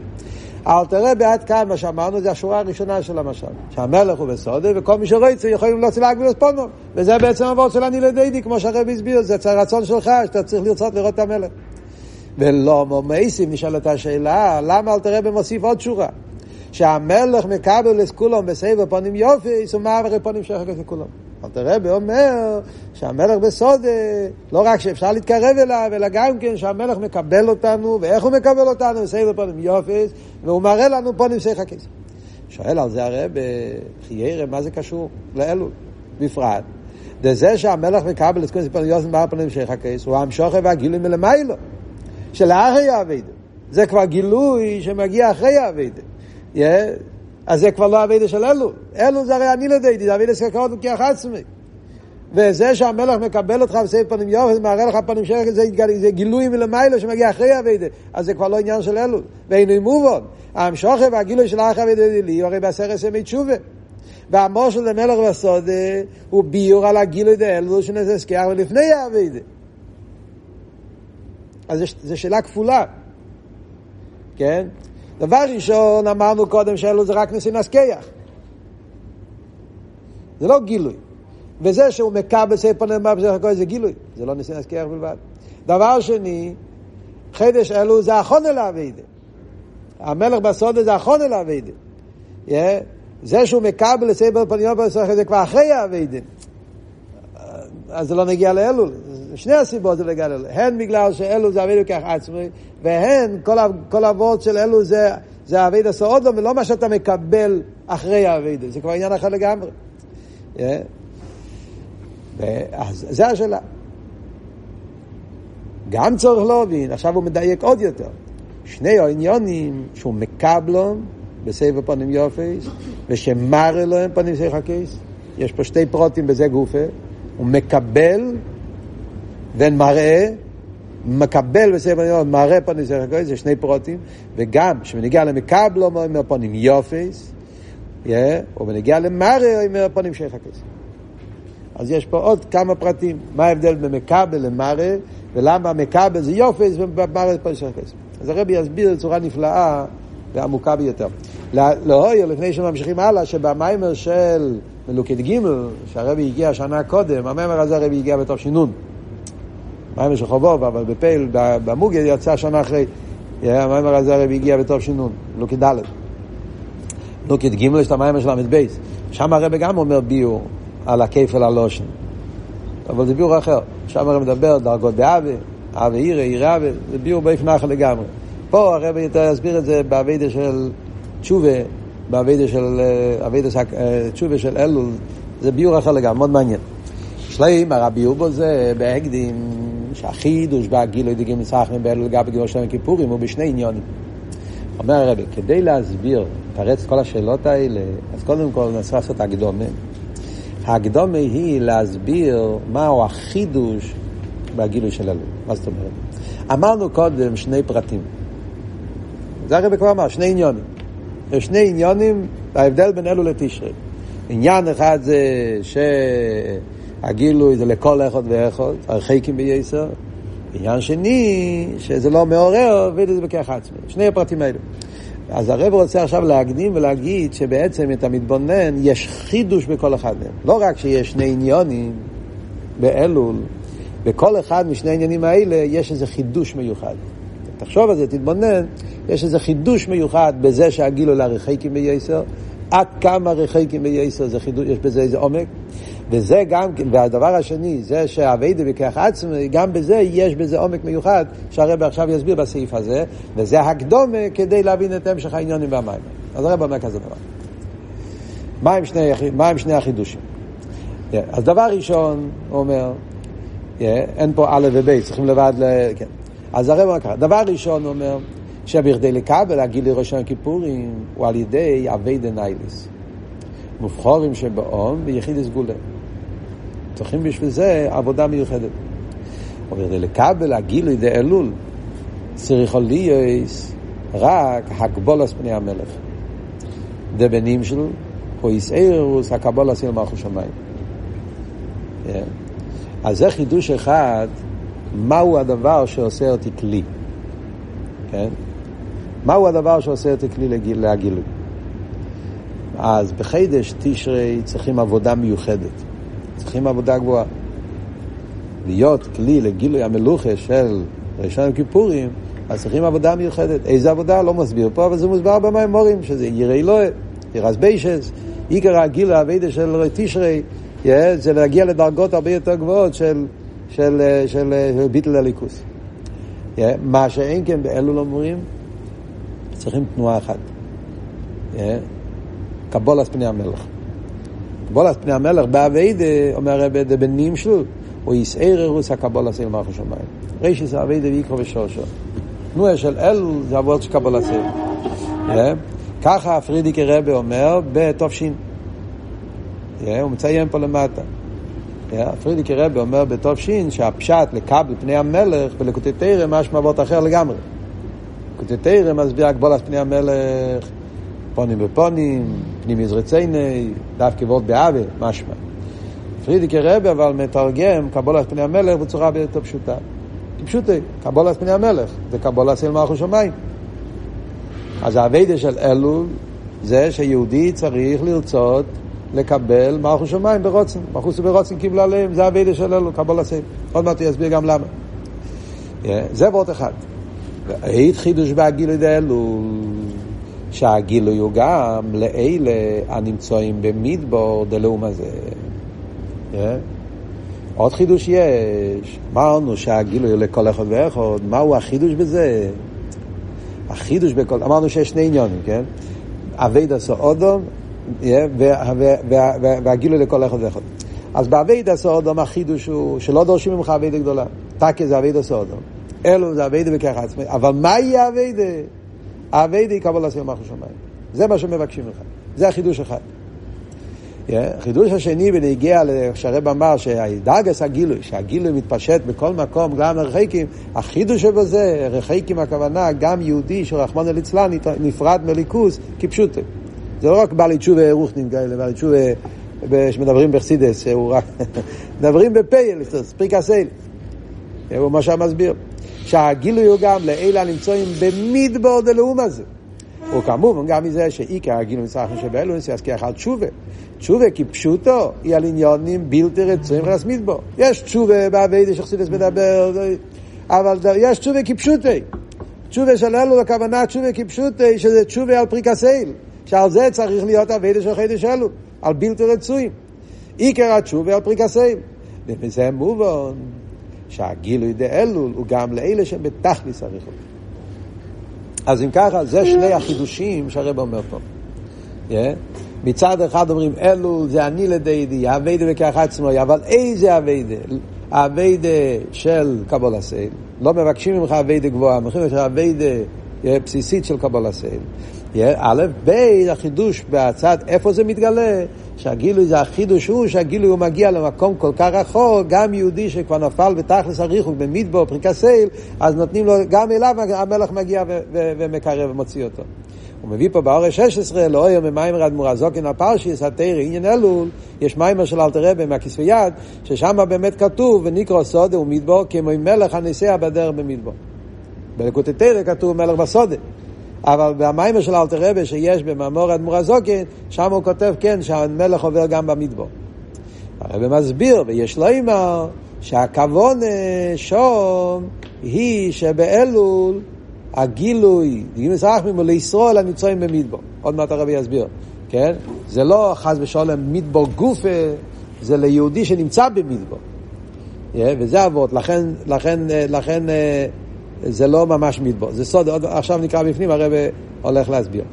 אלתרבה עד כאן, מה שאמרנו, זה השורה הראשונה של המשל. שהמלך הוא בסודר, וכל מי שרוצה יכולים להוציא להגביל את פונו. וזה בעצם אבות של אני לדידי, כמו שהרבי הסביר, זה הרצון שלך, שאתה צריך לרצות לראות את המלך. ולא מומייסים נשאלת השאלה, למה אלתרבה מוסיף עוד שורה? שהמלך מקבל את כולם בסבב פונים יופי, הוא מעבר פונים שייך לכולם. אלתר רבי אומר שהמלך בסודה, לא רק שאפשר להתקרב אליו, אלא גם כן שהמלך מקבל אותנו, ואיך הוא מקבל אותנו? בסבב פונים יופי, והוא מראה לנו פונים שייך הכסף. שואל על זה הרב, חיירה, מה זה קשור לאלו? בפרט. זה שהמלך מקבל את כל פונים יופי, מה פונים שייך הכסף? הוא המשוכר והגילוי מלמיילו, שלאחרי האבידה. זה כבר גילוי שמגיע אחרי האבידה. אז זה כבר לא אבידה של אלו. אלו זה הרי אני לא דייתי, זה אבידה של קרות וכיח עצמי. וזה שהמלך מקבל אותך בסייף פנים יופי, זה מראה לך פנים שלך, זה, זה גילוי מלמעלה שמגיע אחרי אביידה, אז זה כבר לא עניין של אלול. ואינו מובן, המשוכר והגילוי של אחר אביידה לי, הרי בעשרת ימי תשובה. והמושל למלך וסודה הוא ביור על הגילוי שנעשה סקיח ולפני האביידה. אז זו שאלה כפולה, כן? דבר ראשון, אמרנו קודם שאלו זה רק ניסים להסקיח. זה לא גילוי. וזה שהוא מקבל נאמר בסך הכל זה גילוי, זה לא ניסים להסקיח בלבד. דבר שני, חידש אלו זה אחון אל האביידה. המלך בסודה זה אחון אל. Yeah. זה שהוא מקבל ספר פנים זה כבר אחרי האביידה. אז זה לא נגיע לאלול. שני הסיבות זה לא לאלול. הן בגלל שאלול זה אבידו כך עצמי, והן, כל, אבות של אלול זה, זה אבידו סעודו, ולא מה שאתה מקבל אחרי האבידו. זה כבר עניין אחר לגמרי. Yeah. אז זה השאלה. גם צורך להבין, עכשיו הוא מדייק עוד יותר. שני העניונים שהוא מקבלון בסבב פנים יופס, ושמרא לו הם פנים שיחה קייס. יש פה שתי פרוטים בזה גופה. הוא מקבל ואין מראה, מקבל בספר יום, מראה פנים זכר קודש, זה שני פרוטים, וגם כשבנגיע למקבל אומר פנים יופס, בנגיע למראה אומר פנים שכר קודש. אז יש פה עוד כמה פרטים, מה ההבדל בין מקבל למראה, ולמה מקבל זה יופס ומראה פנים שכר קודש. אז הרבי יסביר בצורה נפלאה ועמוקה ביותר. להויר, לפני שממשיכים הלאה, שבמיימר של מלוקד ג' שהרבי הגיע שנה קודם, המיימר הזה הרבי הגיע בתוך שינון. מיימר של חובוב, אבל בפייל, במוגד יצא שנה אחרי. המיימר הזה הרבי הגיע בתוך שינון, מלוקד ד'. מלוקד ג' יש את המיימר של ל"ב. שם הרבי גם אומר ביור על הכיפל הלושן. אבל זה ביור אחר. שם הרבי מדבר דרגות באבה, אבה עירה, עירה אבה, זה ביור באופן אחר לגמרי. פה הרבי יותר יסביר את זה באביידה של תשובה, באביידה של אביידה אה, תשובה של אלול, זה ביור אחר לגמרי, מאוד מעניין. שלם, הרבי בו זה בהקדים שהחידוש בהגילוי דגים מסחרים באלול לגבי גיבור שלם כיפורים הוא בשני עניונים. אומר הרבי, כדי להסביר, לתרץ כל השאלות האלה, אז קודם כל ננסה לעשות הקדומה. הקדומה היא להסביר מהו החידוש בהגילוי של אלול. מה זאת אומרת? אמרנו קודם שני פרטים. זה הרבי כבר אמר, שני עניונים. יש שני עניונים, ההבדל בין אלו לתשרי. עניין אחד זה שהגילוי זה לכל אחד ואחד, הרחיקים בייסר. עניין שני, שזה לא מעורר, וזה בכך עצמי. שני הפרטים האלו. אז הרב רוצה עכשיו להקדים ולהגיד שבעצם אתה מתבונן, יש חידוש בכל אחד מהם. לא רק שיש שני עניונים באלול, בכל אחד משני העניינים האלה יש איזה חידוש מיוחד. תחשוב על זה, תתבונן, יש איזה חידוש מיוחד בזה שהגילו לרחייקים בייסר, עד כמה רחייקים בייסר, זה חידוש, יש בזה איזה עומק, וזה גם, והדבר השני, זה שהאביידה בכך עצמי, גם בזה יש בזה עומק מיוחד, שהרב עכשיו יסביר בסעיף הזה, וזה הקדומה כדי להבין את המשך העניונים והמים. אז הרב אומר כזה דבר. מה עם שני, מה שני החידושים? Yeah, אז דבר ראשון, הוא אומר, yeah, אין פה א' וב', צריכים לבד, ל... כן. אז הרב אומר ככה, דבר ראשון הוא אומר, שבכדי לקבל הגילי ראשון כיפורים הוא על ידי אבי דנייליס. מובחורים שבאום ויחיד סגולה. צריכים בשביל זה עבודה מיוחדת. ובכדי לקבל הגילוי דאלול צריך להיות רק הגבולס פני המלך. דבנים שלו, הוא יסעירוס הקבולס אל מלכו שמיים. כן. אז זה חידוש אחד מהו הדבר שעושה אותי כלי. כן? מהו הדבר שעושה אותי כלי להגילוי. אז בחידש תשרי צריכים עבודה מיוחדת. צריכים עבודה גבוהה. להיות כלי לגילוי המלוכה של ראשון כיפורים, אז צריכים עבודה מיוחדת. איזה עבודה? לא מסביר פה, אבל זה מוסבר במימורים, שזה יראי אלוהי, ירס ביישס, עיקר הגיל האבידה של תשרי, זה להגיע לדרגות הרבה יותר גבוהות של של, של, של ביטל הליכוס. מה שאין כן באלו אומרים, צריכים תנועה אחת. Yeah, קבולת פני המלך. קבולת פני המלך באביידה, אומר הרב דבנים שלו, הוא יסער אירוס הקבולת של מלך השמיים. רישיס אביידה ויקרו ושושו. תנועה של אלו זה עבוד של קבולת של. ככה פרידיקי רבי אומר בתופשין. הוא מציין פה למטה. פרידיקי רבי אומר בתוף שין שהפשט לקבל פני המלך בלקוטי תרא משמע אבות אחר לגמרי. לקוטי תרא מסביר הגבולת פני המלך, פונים בפונים, פנים יזרצייני, דווקא וולט באווה, משמע. פרידיקי רבי אבל מתרגם קבולת פני המלך בצורה יותר פשוטה. פשוטי, קבולת פני המלך, זה קבולת של מלכו שמיים. אז האביידה של אלול זה שיהודי צריך לרצות לקבל מלכו שמיים ברוצן. מלכוס ברוצן קיבלה עליהם, זה האביידה של אלול, קבול הסייל. עוד מעט יסביר גם למה. זה ועוד אחד. ואית חידוש בהגילוי דאלול, שהגילוי הוא גם לאלה הנמצאים במדבור דלאום הזה. עוד חידוש יש. אמרנו שהגילוי לכל אחד ואחד, מהו החידוש בזה? החידוש בכל, אמרנו שיש שני עניונים, כן? עבודת האדם והגילוי לכל אחד ואחד. אז בעבודת האדם החידוש הוא שלא דורשים ממך עבודה גדולה. טאַקע זה עבודת האדם. אלול זה עבודה בכוח עצמו. אבל יהיה העבודה היא קבלת עול מלכות שמיים. זה מה שמבקשים ממך. זה החידוש אחד. החידוש השני בנוגע שהרב אמר שדרגת הגילוי, שהגילוי מתפשט בכל מקום, גם רחקים, החידוש שבזה, רחקים הכוונה, גם יהודי שרחמנא ליצלן נפרד מליכוס כפשוטו. זה לא רק בעלי תשובה רוחנים כאלה, בעלי תשובה שמדברים בחסידס, מדברים בפייל, ספריקה סייל. הוא מה שמסביר. שהגילוי הוא גם לאלה הנמצאים במדבור דלאום הזה. וכמובן גם מזה שעיקר הגילוי מצרכים שבאלוהים יזכיח על תשובה. תשובה כפשוטו היא על עניונים בלתי רצויים רסמית בו. יש תשובה בעבידה שחסידס מדבר, אבל יש תשובה כפשוטי. תשובה של אלול הכוונה תשובה כפשוטי, שזה תשובה על פריקת עול. שעל זה צריך להיות עבודה של חודש אלול, על בלתי רצויים. עיקר התשובה על פריקת עול. ומזה מובן שהגילוי דאלול הוא גם לאלה שבתכלית הריחוק. אז אם ככה, זה שני החידושים שהרב אומר פה. Yeah. מצד אחד אומרים אלול זה אני לדודי, עבודה בכוח עצמו, אבל איזה עבודה? אביידה של קבול הסייל. לא מבקשים ממך אביידה גבוהה, מבקשים ממך אביידה בסיסית של קבול הסייל. א', ב', החידוש בצד, איפה זה מתגלה? שהגילוי זה החידוש הוא שהגילוי הוא מגיע למקום כל כך רחוק, גם יהודי שכבר נפל בתכלס הריחוק במדבור, פריקסייל, אז נותנים לו, גם אליו המלך מגיע ומקרב ומוציא אותו. הוא מביא פה באורש 16, לא יום ממיימר אדמו"ר הזוקין הפרשיס, התרא עניין אלול, יש מיימר של אלתר רבי מהכיסוי יד, ששם באמת כתוב, ונקרא סודה ומדבור, כמו מלך הנסיע בדרך במדבור. בלקוטי תרא כתוב מלך בסודה. אבל במיימר של אלתר רבי שיש במאמור אדמו"ר הזוקין, שם הוא כותב כן, שהמלך עובר גם במדבור. הרבי מסביר, ויש לו אימר, שהכוון שום היא שבאלול הגילוי, גימוס רחמים הוא לישראל הנמצאים במדבור. עוד מעט הרבי יסביר, כן? זה לא חס ושלום מדבור גופה, זה ליהודי שנמצא במדבור. וזה אבות, לכן, לכן, לכן זה לא ממש מדבור. זה סוד, עוד, עכשיו נקרא בפנים, הרבי הולך להסביר.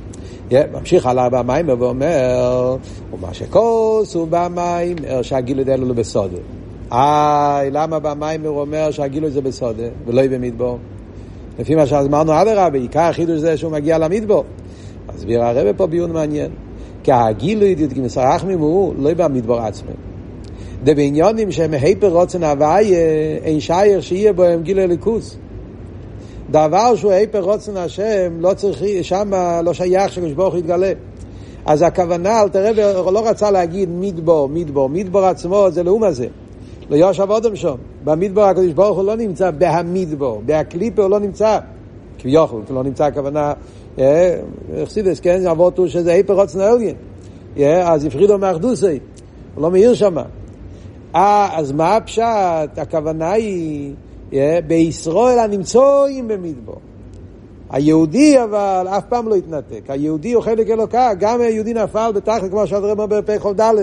Yeah, ממשיך הלאה במים ואומר, ומה שכוס הוא במים, שהגילוי דלו הוא בסודה. איי, למה במים הוא אומר שהגילוי זה בסודה ולא יהיה במדבור? לפי מה שאמרנו אדרבה, עיקר החידוש זה שהוא מגיע למדבור. מסביר הרבה פה ביון מעניין. כי הגילוי דתגימס הרחמים הוא לא במדבור עצמם. דבעניונים שהם היפר רוצן הוויה, אין שייר שיהיה בו הם גילוי ליכוס. דבר שהוא היפר רוצן השם, לא צריך, שם לא שייך שקדוש ברוך יתגלה. אז הכוונה, אל תראה, לא רצה להגיד מדבור, מדבור. מדבור עצמו זה לאום הזה. לא יושב אודם שם. במדבר הקדוש ברוך הוא לא נמצא בהמדבר, בהקליפה הוא לא נמצא. כביכול, לא נמצא הכוונה, אכסידס, כן, אבות הוא שזה היפר רוצן העליין. אז הפרידו מאחדוסי, הוא לא מאיר שם. אז מה הפשט? הכוונה היא, בישראל הנמצואים במדבר. היהודי אבל אף פעם לא התנתק, היהודי הוא חלק אלוקה, גם היהודי נפל בתחת כמו שאתה אומר בפ"ח ד',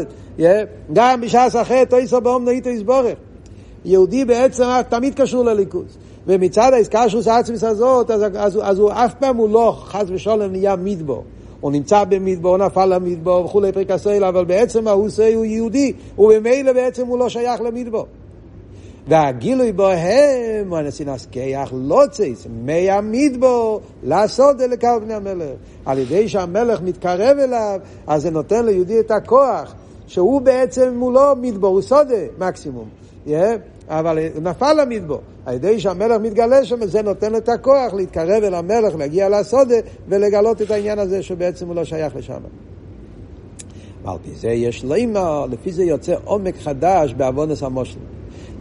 גם בשעת החטא איסו באומנו איתו יסבורך. יהודי בעצם תמיד קשור לליכוז. ומצד האיסקשוס העצמיס הזאת, אז, אז, אז הוא אף פעם הוא לא חס ושלום נהיה מדבור. הוא נמצא במדבור, נפל למדבור וכולי פרק הסויל, אבל בעצם ההוסי הוא יהודי, וממילא בעצם הוא לא שייך למדבור. והגילוי בוהם, הנשינס כיח לא צייס, מי המדבור, לעשות אלה קו בני המלך. על ידי שהמלך מתקרב אליו, אז זה נותן ליהודי את הכוח. שהוא בעצם מולו מדבור, הוא סודה מקסימום. Yeah, אבל נפל למדבור. על ידי שהמלך מתגלה שם, זה נותן את הכוח להתקרב אל המלך, להגיע לסודה ולגלות את העניין הזה שבעצם הוא לא שייך לשם. ועל פי זה יש לימה, לפי זה יוצא עומק חדש בעוונס המושל.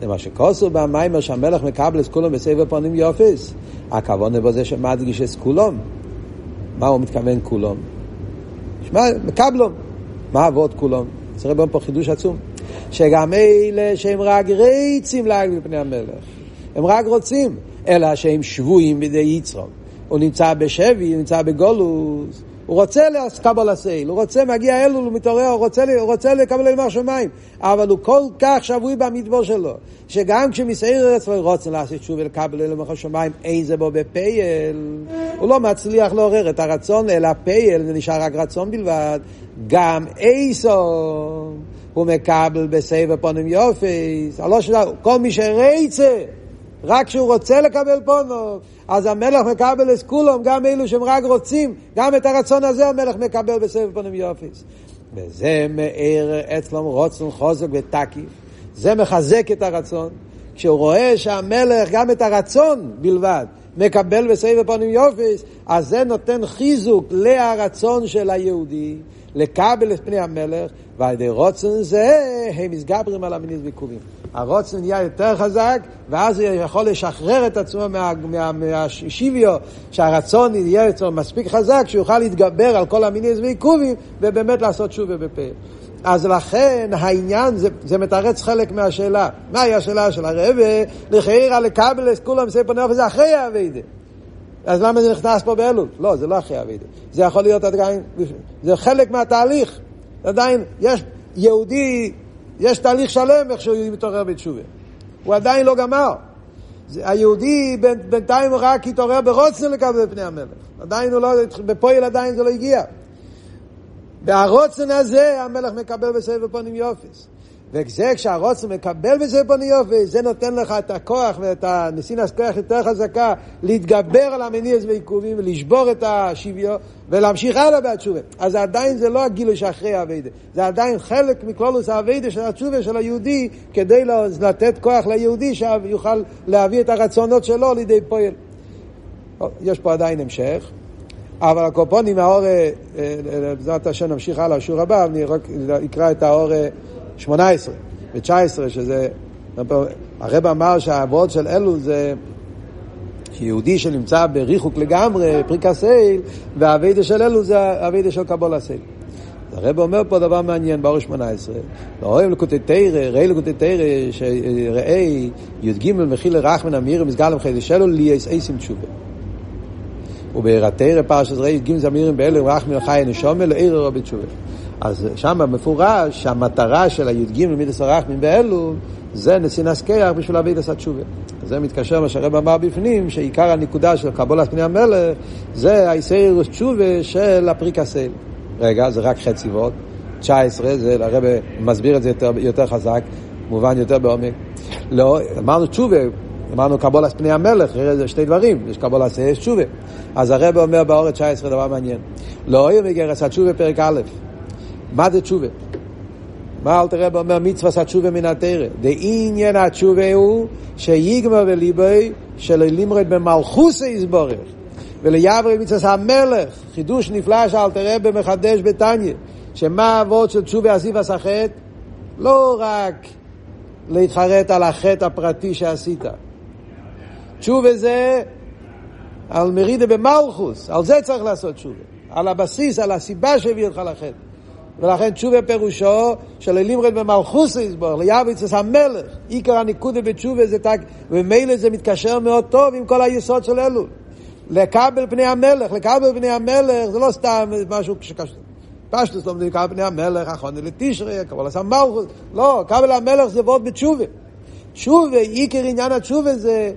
זה מה שכוסו במיימר שהמלך מקבל את כולם בסבב פנים יופס. הכוונה בזה שמדגיש את כולם. מה הוא מתכוון כולם? שמע, מקבלום. מה אבות כולם? צריך בהם פה חידוש עצום. שגם אלה שהם רק רצים להגיד בפני המלך, הם רק רוצים, אלא שהם שבויים בידי יצרום. הוא נמצא בשבי, הוא נמצא בגולוס, הוא רוצה לקבל הסייל, הוא רוצה, מגיע אלול, הוא מתעורר, הוא רוצה, הוא רוצה לקבל אלמר שמיים, אבל הוא כל כך שבוי במדבור שלו, שגם כשמסעיר ארץ לא רוצה לעשות שוב ולקבל אלמר שמיים, אין זה בו בפייל, הוא לא מצליח לעורר את הרצון, אלא פייל, זה נשאר רק רצון בלבד, גם איסו, הוא מקבל בסבב פונים יופי, כל מי שרצה רק כשהוא רוצה לקבל פונו, אז המלך מקבל את כולם, גם אלו שהם רק רוצים, גם את הרצון הזה המלך מקבל בסבב פונים יופיס. וזה מאיר אצלם רוצן חוזק ותקי. זה מחזק את הרצון. כשהוא רואה שהמלך גם את הרצון בלבד מקבל בסבב פונים יופיס, אז זה נותן חיזוק להרצון של היהודי לקבל את פני המלך, ועל ידי רוצן זה הם מסגברים על המינים ועיכובים. הרוצן נהיה יותר חזק, ואז הוא יכול לשחרר את עצמו מהשיביו, מה, מה, שהרצון יהיה אצלו מספיק חזק, שיוכל להתגבר על כל המינים ועיכובים, ובאמת לעשות שוב ובפה. אז לכן העניין, זה, זה מתרץ חלק מהשאלה. מהי השאלה של הרבה? לחיירה לקבל את כולם ספר נופש, זה אחרי האביידה. אז למה זה נכנס פה באלול? לא, זה לא אחרי אבידה. זה יכול להיות עדיין, זה חלק מהתהליך. עדיין, יש יהודי, יש תהליך שלם איך שהוא מתעורר בתשובה. הוא עדיין לא גמר. היהודי בינתיים רק התעורר ברוצן לקבל פני המלך. עדיין הוא לא, בפועל עדיין זה לא הגיע. והרוצן הזה המלך מקבל בסבב פונים יופס. וזה כשהרוצן מקבל בזה פני יופי, זה נותן לך את הכוח ואת הנסינס כוח יותר חזקה להתגבר על המניעס ועיכובים ולשבור את השוויו ולהמשיך הלאה בתשובה. אז עדיין זה לא הגילוי שאחרי האביידה, זה עדיין חלק מכלולוס האביידה של התשובה של היהודי כדי לתת כוח ליהודי שיוכל להביא את הרצונות שלו לידי פועל. יש פה עדיין המשך. אבל הקופונים, האור, אה, אה, בעזרת השם נמשיך הלאה, השיעור הבא, אני רק אקרא את האור 18 ו-19, שזה... הרב אמר שהעבוד של אלו זה שיהודי שנמצא בריחוק לגמרי, פריקה סייל, והאביידה של אלו זה האביידה של קבול הסייל. הרב אומר פה דבר מעניין באור 18, לא אוהב לקוטי ראי לקוטי שראי י"ג מכיל לרחמן אמיר מסגל למחי שלו לי אס אייסים תשובה. ובעירתרא פרשת ראי י"ג זמירים באלו רחמן חי נשומה לעיר רבי תשובה. אז שם מפורש שהמטרה של הי"ג למידס הרחמים באלו זה נסינס קיח בשביל את התשובה. זה מתקשר מה שהרב אמר בפנים, שעיקר הנקודה של קבולת פני המלך זה האיסאירוס תשובה של הפריקסל. רגע, זה רק חצי ועוד. 19, זה הרב מסביר את זה יותר, יותר חזק, מובן יותר בעומק. לא, אמרנו תשובה, אמרנו קבולת פני המלך, זה שתי דברים, יש קבולת יש תשובה. אז הרב אומר באורת 19 דבר מעניין. לא יהיה מגרס התשובה פרק א', מה זה תשובה? מה אלתר רב אומר מצווה התשובה מן התרא? דעניין התשובה הוא שיגמר בליבי שלא לימרד במלכוס יסבורך. וליברי מצווה המלך חידוש נפלא שאלתר רב מחדש בתניא. שמה האבות של תשובה אסיף הסחט? לא רק להתחרט על החטא הפרטי שעשית. תשובה זה על מרידה במלכוס, על זה צריך לעשות תשובה. על הבסיס, על הסיבה שהביא אותך לחטא ולכן תשובה פירושו של אלימרד במלכוס יסבור, ליאביצס המלך, עיקר הניקודה בתשובה זה תק, ומילא זה מתקשר מאוד טוב עם כל היסוד של אלול. לקבל פני המלך, לקבל פני המלך זה לא סתם משהו שקשור. פשטוס לא מדברים קבל פני המלך, אחרוני לתשרי, קבל עשה מלכוס, לא, קבל המלך זה ועוד בתשובה. תשובה, עיקר עניין התשובה זה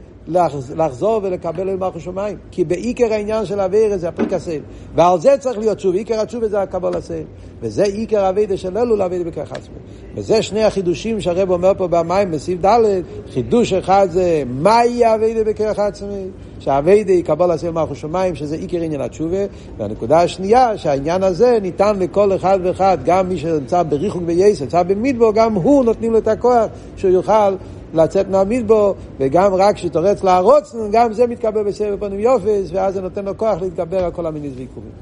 לחזור ולקבל אל מלכו שמיים. כי בעיקר העניין של אבירה זה הפריק הסייל. ועל זה צריך להיות שוב, עיקר התשובה זה הקבל הסייל. וזה עיקר אבידה של אלו לאבידה בכך עצמי. וזה שני החידושים שהרב אומר פה במים בסעיף ד', חידוש אחד זה מהי אבידה בכך עצמי, שהאבידה יקבל הסייל מלכו שמיים, שזה עיקר עניין התשובה. והנקודה השנייה, שהעניין הזה ניתן לכל אחד ואחד, גם מי שנמצא בריחוק וייס, נמצא במדבור, גם הוא נותנים לו את הכוח שהוא יוכל לצאת מהמדבור, וגם רק כשתורץ להרוץ, גם זה מתקבל בסבב פנים יופס, ואז זה נותן לו כוח להתגבר על כל המיניס ועיכובים.